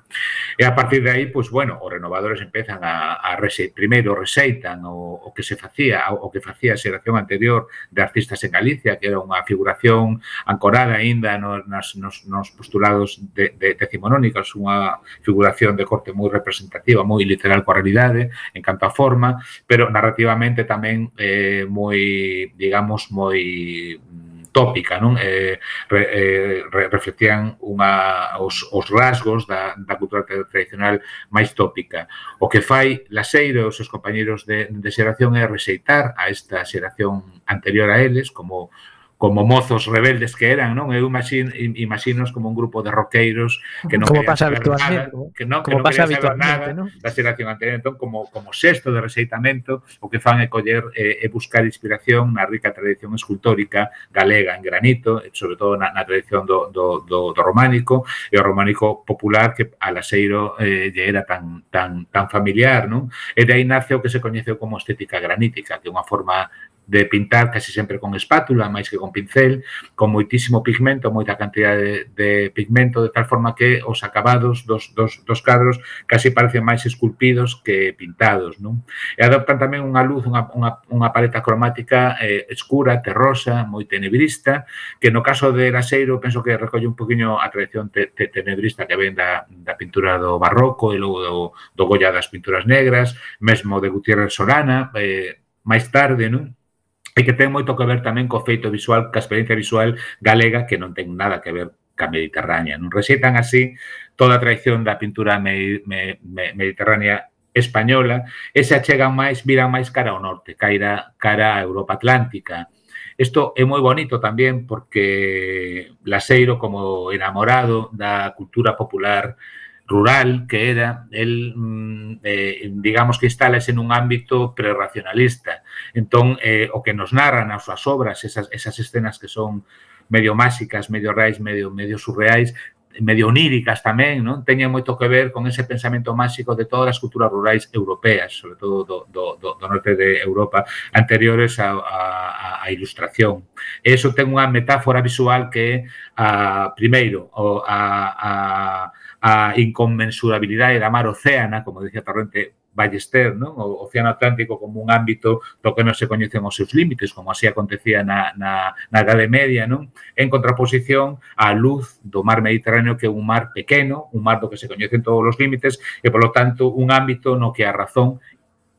S5: E a partir de aí, pois, bueno, os renovadores empezan a, a rese, primeiro reseitan o, o que se facía, o que facía a xeración anterior de artistas en Galicia, que era unha figuración ancorada aínda nos, nos, nos postulados de, de decimonónicos, unha figuración de corte moi representativa, moi literal coa realidade, en canto a forma, pero narrativamente tamén eh, moi, digamos, moi tópica, non? Eh, re, eh, re, reflectían unha, os, os rasgos da, da cultura tradicional máis tópica. O que fai Laseiro e os seus compañeros de, de xeración é rexeitar a esta xeración anterior a eles como como mozos rebeldes que eran, non? Eu imagino, imaginos como un grupo de roqueiros que non
S2: como pasa habitualmente,
S5: nada, que non,
S2: como que
S5: non
S2: pasa habitualmente,
S5: nada
S2: ¿no?
S5: da xeración anterior, entón como como sexto de rexeitamento, o que fan é coller eh, e buscar inspiración na rica tradición escultórica galega en granito, sobre todo na, na tradición do, do, do, do románico, e o románico popular que a Laseiro eh, lle era tan tan tan familiar, non? E de aí nace o que se coñece como estética granítica, que é unha forma de pintar casi sempre con espátula, máis que con pincel, con moitísimo pigmento, moita cantidad de, de pigmento, de tal forma que os acabados dos, dos, dos cadros casi parecen máis esculpidos que pintados. Non? E adoptan tamén unha luz, unha, unha, unha paleta cromática eh, escura, terrosa, moi tenebrista, que no caso de Laseiro penso que recolle un poquinho a tradición te, te, tenebrista que ven da, da pintura do barroco e logo do, do Goya das pinturas negras, mesmo de Gutiérrez Solana, eh, máis tarde, non? e que ten moito que ver tamén co feito visual, ca experiencia visual galega que non ten nada que ver ca mediterránea. Non rexeitan así toda a traición da pintura me, me, me, mediterránea española e se achegan máis, viran máis cara ao norte, cara, cara a Europa Atlántica. Isto é moi bonito tamén porque Laseiro, como enamorado da cultura popular rural que era, el, mm, eh, digamos que instálase nun ámbito prerracionalista. Entón, eh, o que nos narran as súas obras, esas, esas escenas que son medio máxicas, medio reais, medio, medio surreais, medio oníricas tamén, non? Teñen moito que ver con ese pensamento máxico de todas as culturas rurais europeas, sobre todo do, do, do, do norte de Europa, anteriores a, a, a ilustración. E eso ten unha metáfora visual que é, a, primeiro, o, a, a a inconmensurabilidade da mar océana, como dicía Torrente Ballester, non? o Océano Atlántico como un ámbito do que non se coñecen os seus límites, como así acontecía na, na, na Edade Media, non? en contraposición á luz do mar Mediterráneo, que é un mar pequeno, un mar do que se coñecen todos os límites, e, polo tanto, un ámbito no que a razón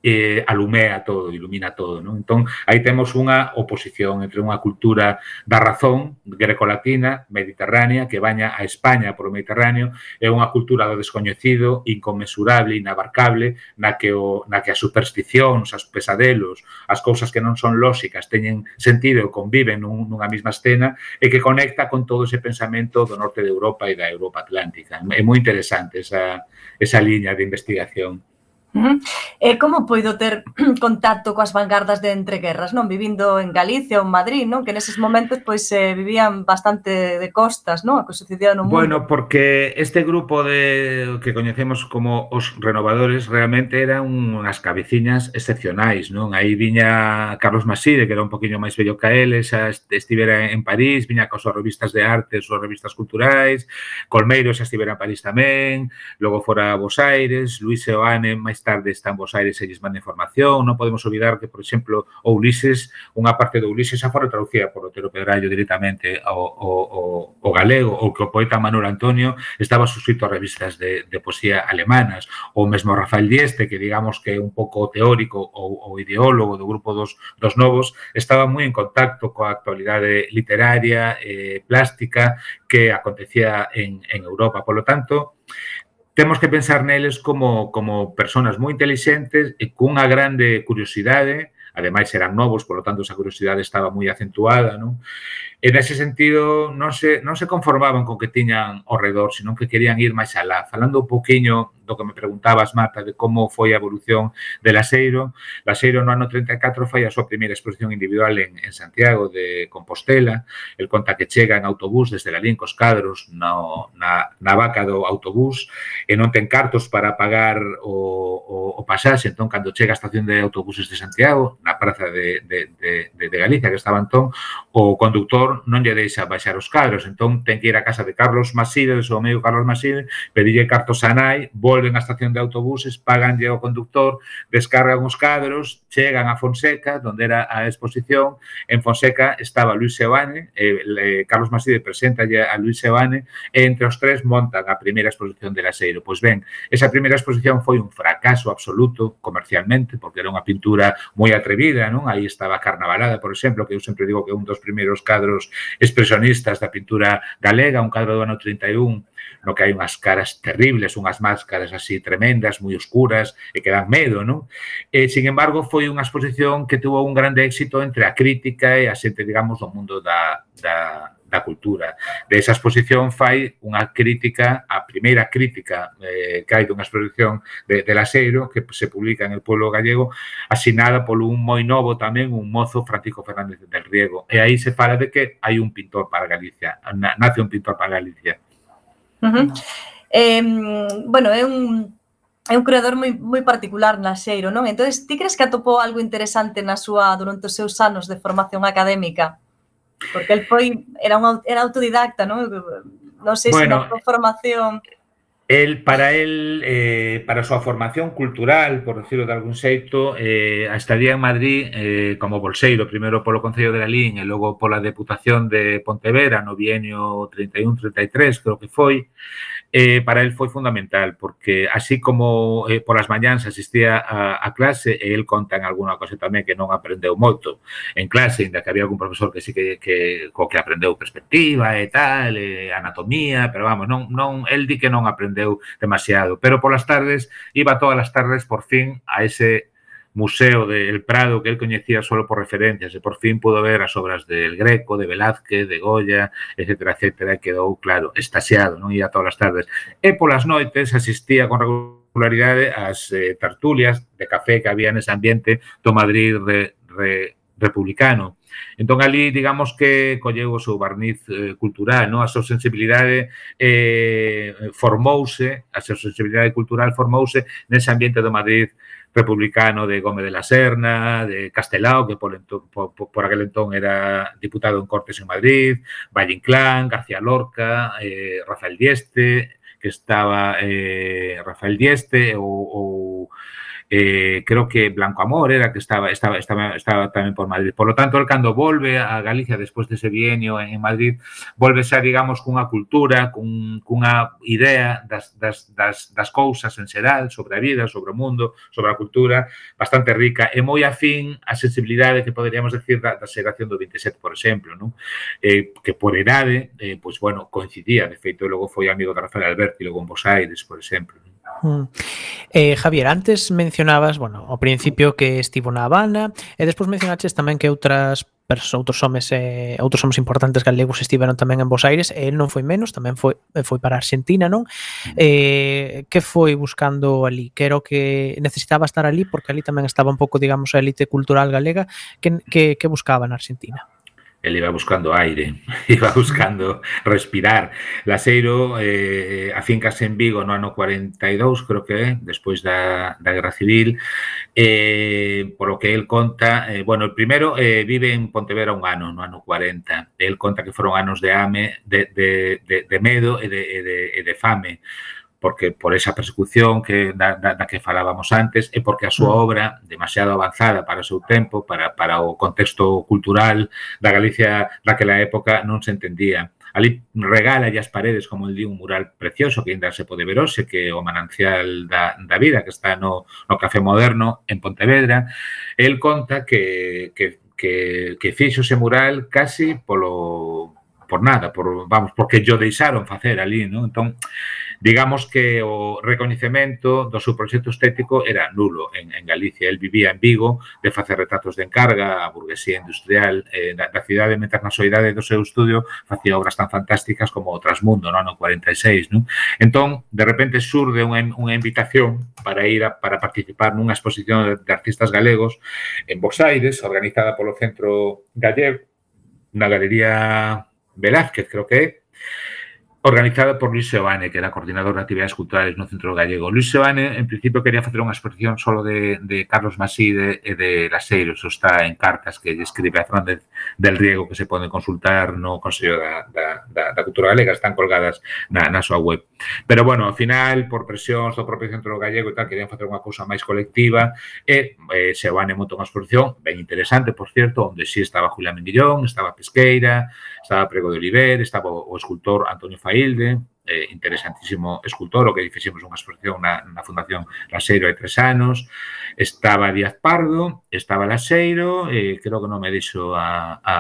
S5: eh, alumea todo, ilumina todo. Non? Entón, aí temos unha oposición entre unha cultura da razón grecolatina, mediterránea, que baña a España por o Mediterráneo, e unha cultura do descoñecido, inconmensurable, inabarcable, na que, o, na que as supersticións, as pesadelos, as cousas que non son lóxicas teñen sentido e conviven nun, nunha mesma escena e que conecta con todo ese pensamento do norte de Europa e da Europa Atlántica. É moi interesante esa, esa liña de investigación.
S3: E como poido ter contacto coas vanguardas de entreguerras, non? Vivindo en Galicia ou en Madrid, non? Que neses momentos pois eh, vivían bastante de costas, non? A que sucedía no mundo.
S5: Bueno, porque este grupo de que coñecemos como os renovadores realmente eran unhas cabeciñas excepcionais, non? Aí viña Carlos Maside, que era un poquinho máis bello que el, xa estivera en París, viña cos revistas de arte, as revistas culturais, Colmeiro xa estivera en París tamén, logo fora a Bos Aires, Luis Seoane máis tarde está en Bos Aires e lles manda información. Non podemos olvidar que, por exemplo, o Ulises, unha parte do Ulises xa fora traducida por Otero Pedrallo directamente ao, ao, ao, ao galego, ou que o poeta Manuel Antonio estaba suscrito a revistas de, de poesía alemanas, ou mesmo Rafael Dieste, que digamos que é un pouco teórico ou, ou ideólogo do grupo dos, dos novos, estaba moi en contacto coa actualidade literaria, eh, plástica, que acontecía en, en Europa. Por lo tanto, temos que pensar neles como, como personas moi inteligentes e cunha grande curiosidade, ademais eran novos, polo tanto esa curiosidade estaba moi acentuada, non? E nese sentido non se, non se conformaban con que tiñan ao redor, senón que querían ir máis alá. Falando un poquinho do que me preguntabas, Marta, de como foi a evolución de Laseiro. Laseiro no ano 34 fai a súa primeira exposición individual en, en Santiago de Compostela. El conta que chega en autobús desde Galín cos cadros no, na, na vaca do autobús e non ten cartos para pagar o, o, o pasaxe. Entón, cando chega a estación de autobuses de Santiago, na praza de, de, de, de Galicia que estaba entón, o conductor non lle deixa baixar os cadros, entón ten que ir á casa de Carlos Masídes, o amigo Carlos Maside, pedirle cartos a nai, volven á estación de autobuses, paganlle ao conductor, descargan os cadros, chegan a Fonseca, donde era a exposición, en Fonseca estaba Luis Sebane, eh, eh, Carlos Maside presenta a Luis Sebane, e entre os tres montan a primeira exposición de Laseiro. Pois ben, esa primeira exposición foi un fracaso absoluto comercialmente, porque era unha pintura moi atrevida, non? Aí estaba Carnavalada, por exemplo, que eu sempre digo que é un dos primeiros cadros cuadros expresionistas da pintura galega, un cadro do ano 31 no que hai unhas caras terribles, unhas máscaras así tremendas, moi oscuras, e que dan medo, non? E, sin embargo, foi unha exposición que tuvo un grande éxito entre a crítica e a xente, digamos, do mundo da, da, da cultura. De esa exposición fai unha crítica, a primeira crítica eh, que hai dunha exposición de, de Laseiro que se publica en el pueblo gallego, asinada polo un moi novo tamén, un mozo Francisco Fernández del Riego. E aí se fala de que hai un pintor para Galicia, nace un pintor para Galicia.
S3: Uh -huh. eh, bueno, é un é un creador moi, moi particular na Xeiro, non? Entón, ti crees que atopou algo interesante na súa durante os seus anos de formación académica? Porque el foi, era un era autodidacta, non? Non sei bueno, se na formación...
S5: El, para el, eh, para a súa formación cultural, por decirlo de algún xeito, eh, a estadía en Madrid eh, como bolseiro, primeiro polo Concello de Lalín e logo pola Deputación de Pontevedra no bienio 31-33, creo que foi, eh, eh, para el foi fundamental, porque así como eh, polas mañáns asistía a, a clase e el conta en alguna cosa tamén que non aprendeu moito en clase, inda que había algún profesor que sí que, que co que aprendeu perspectiva e tal, e anatomía, pero vamos, non, non, el di que non aprendeu demasiado, pero polas tardes, iba todas as tardes por fin a ese museo del Prado que él coñecía solo por referencias e por fin pudo ver as obras del Greco, de Velázquez, de Goya, etcétera, etcétera, e quedou, claro, estasiado, non ia todas as tardes. E polas noites asistía con regularidade ás eh, tertulias de café que había nese ambiente do Madrid re, re, republicano. Entón, ali, digamos que colleu o seu barniz eh, cultural, non? a súa sensibilidade eh, formouse, a súa sensibilidade cultural formouse nese ambiente do Madrid republicano republicano de Gómez de la Serna, de Castelao, que por, por, por aquel entón era diputado en Cortes en Madrid, Valle Inclán, García Lorca, eh, Rafael Dieste, que estaba eh, Rafael Dieste ou, ou eh, creo que Blanco Amor era que estaba, estaba, estaba, estaba, tamén por Madrid. Por lo tanto, el cando volve a Galicia despois dese bienio en Madrid, volve xa, digamos, cunha cultura, cun, cunha idea das, das, das, das cousas en xeral, sobre a vida, sobre o mundo, sobre a cultura, bastante rica e moi afín a sensibilidade que poderíamos decir da, da xeración do 27, por exemplo, non? Eh, que por edade, eh, pois, bueno, coincidía, de feito, logo foi amigo de Rafael Alberti, logo en Bos Aires, por exemplo.
S2: Mm. Eh, Javier, antes mencionabas, bueno, ao principio que estivo na Habana e despois mencionaches tamén que outras persoas, outros homes eh, outros homes importantes galegos estiveron tamén en Bos Aires e non foi menos, tamén foi eh, foi para Argentina, non? Eh, que foi buscando ali? Que era o que necesitaba estar ali porque ali tamén estaba un pouco, digamos, a elite cultural galega que, que, que buscaba na Argentina.
S5: Él iba buscando aire, iba buscando respirar. Laseiro eh, afincase en Vigo no ano 42, creo que, despois da, da Guerra Civil. Eh, por lo que él conta, eh, bueno, el primero eh, vive en Pontevedra un ano, no ano 40. Él conta que foron anos de ame, de, de, de, de medo e de, e de, e de fame porque por esa persecución que da, da, da que falábamos antes e porque a súa mm. obra demasiado avanzada para o seu tempo, para, para o contexto cultural da Galicia daquela época non se entendía. Ali regala as paredes, como el di, un mural precioso que ainda se pode ver hoxe, que é o manancial da, da vida, que está no, no Café Moderno, en Pontevedra. El conta que, que, que, que fixo ese mural casi polo, por nada, por, vamos, porque yo deixaron facer ali, non? Entón, digamos que o recoñecemento do seu proxecto estético era nulo en, en Galicia. El vivía en Vigo de facer retratos de encarga a burguesía industrial eh, da, da cidade, mentras na soidade do seu estudio facía obras tan fantásticas como o Trasmundo, no ano 46. Non? Entón, de repente surde unha, unha invitación para ir a, para participar nunha exposición de, de artistas galegos en Buenos Aires, organizada polo Centro Gallego, na Galería Velázquez, creo que organizada por Luis Seoane, que era coordinador de actividades culturais no Centro Gallego. Luis Seoane, en principio, quería facer unha exposición solo de, de Carlos Masí e de, de Laseiro, eso está en cartas que escribe a Fernández del Riego, que se poden consultar no Consello da, da, da, da Cultura Galega, están colgadas na, na súa web. Pero, bueno, ao final, por presións do propio Centro Gallego e tal, querían facer unha cousa máis colectiva, e eh, Seoane montou unha exposición ben interesante, por cierto, onde sí estaba Julián Mendillón, estaba Pesqueira, estaba Prego de Oliver, estaba o, o escultor Antonio Fai Hilde, eh, interesantísimo escultor, o que fixemos unha exposición na, na Fundación Laseiro hai tres anos. Estaba Díaz Pardo, estaba Laseiro, e eh, creo que non me dixo a, a,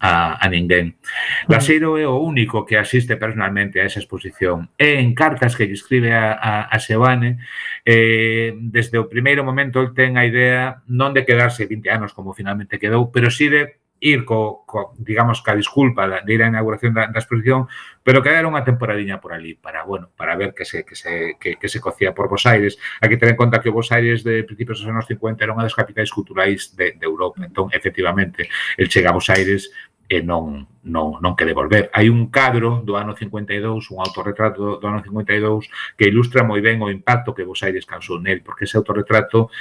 S5: a, a ninguén. Laseiro é o único que asiste personalmente a esa exposición. E en cartas que lle escribe a, a, a Sebane, eh, desde o primeiro momento el ten a idea non de quedarse 20 anos como finalmente quedou, pero sí de ir co, co digamos, ca disculpa de ir á inauguración da, da exposición, pero que era unha temporadiña por ali para, bueno, para ver que se, que se, que, que se cocía por Bos Aires. Hai que ter en conta que Bos Aires de principios dos anos 50 era unha das capitais culturais de, de Europa. Entón, efectivamente, el chega a Bos Aires e non, non, non quere volver. Hai un cadro do ano 52, un autorretrato do ano 52, que ilustra moi ben o impacto que Bos Aires causou nel, porque ese autorretrato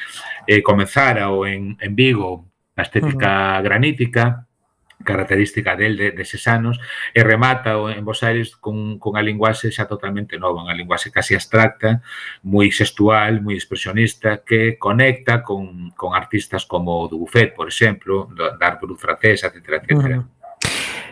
S5: eh, comenzara o en, en Vigo a estética uh -huh. granítica, característica del de, deses anos e remata en Bos Aires con, con a linguaxe xa totalmente nova, unha linguaxe casi abstracta, moi sexual, moi expresionista, que conecta con, con artistas como Dubuffet, por exemplo, da arte francesa, etc. etc. Uh -huh.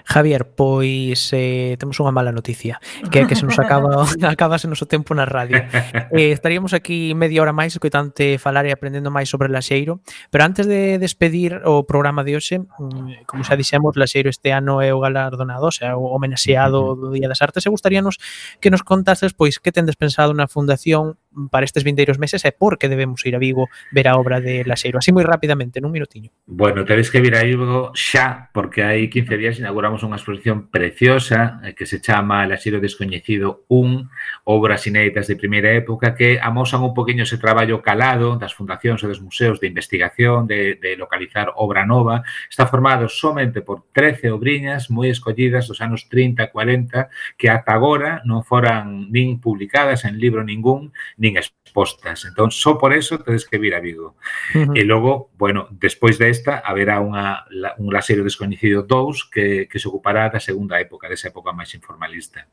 S2: Javier, pois eh, temos unha mala noticia, que é que se nos acaba acabase noso tempo na radio. Eh, estaríamos aquí media hora máis escoitante falar e aprendendo máis sobre Laxeiro, pero antes de despedir o programa de hoxe, mm, como xa dixemos, Laxeiro este ano é o galardonado, o sea, o homenaxeado do Día das Artes, e gustaríanos que nos contases pois que tendes pensado na fundación para estes vindeiros meses e por que debemos ir a Vigo ver a obra de Laseiro. Así moi rapidamente, nun minutiño.
S5: Bueno, tedes que vir a Vigo xa, porque hai 15 días inauguramos unha exposición preciosa eh, que se chama Laseiro Descoñecido 1, obras inéditas de primeira época que amosan un poquinho ese traballo calado das fundacións e dos museos de investigación, de, de localizar obra nova. Está formado somente por 13 obriñas moi escollidas dos anos 30, 40, que ata agora non foran nin publicadas en libro ningún, nin nin expostas. Entón, só por eso tedes que vir a Vigo. Uh -huh. E logo, bueno, despois desta haberá unha, un laseiro desconhecido 2 que, que se ocupará da segunda época, desa época máis informalista.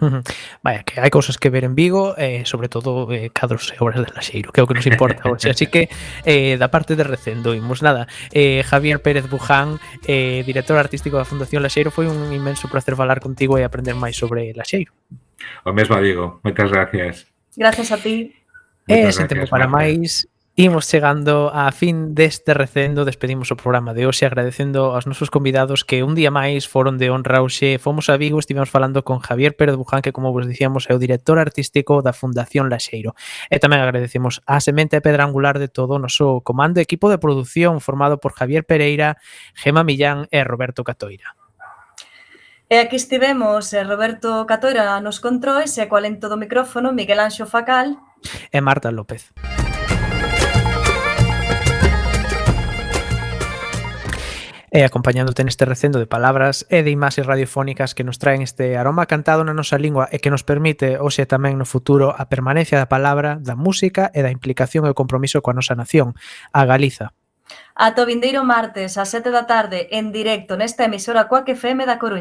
S2: Uh -huh. Vaya, que hai cousas que ver en Vigo, eh, sobre todo eh, cadros e obras de Laxeiro, que é o que nos importa hoxe. Así que, eh, da parte de recendo, imos nada. Eh, Javier Pérez Buján, eh, director artístico da Fundación Laxeiro, foi un inmenso placer falar contigo e aprender máis sobre Laxeiro.
S5: O mesmo digo, moitas gracias.
S3: Gracias a ti.
S2: E sen tempo para máis, imos chegando á fin deste recendo, despedimos o programa de hoxe agradecendo aos nosos convidados que un día máis foron de honra hoxe. Fomos a Vigo, estivemos falando con Javier Pérez Buján, que como vos dicíamos é o director artístico da Fundación Laxeiro. E tamén agradecemos a semente pedra angular de todo o noso comando e equipo de produción formado por Javier Pereira, Gema Millán e Roberto Catoira.
S3: E aquí estivemos eh, Roberto Catoira nos controis e coalento do micrófono Miguel Anxo Facal
S2: e Marta López. E acompañándote neste recendo de palabras e de imaxes radiofónicas que nos traen este aroma cantado na nosa lingua e que nos permite hoxe tamén no futuro a permanencia da palabra, da música e da implicación e o compromiso coa nosa nación, a Galiza.
S3: Ata o vindeiro martes, ás sete da tarde, en directo nesta emisora Coaque FM da Coruña.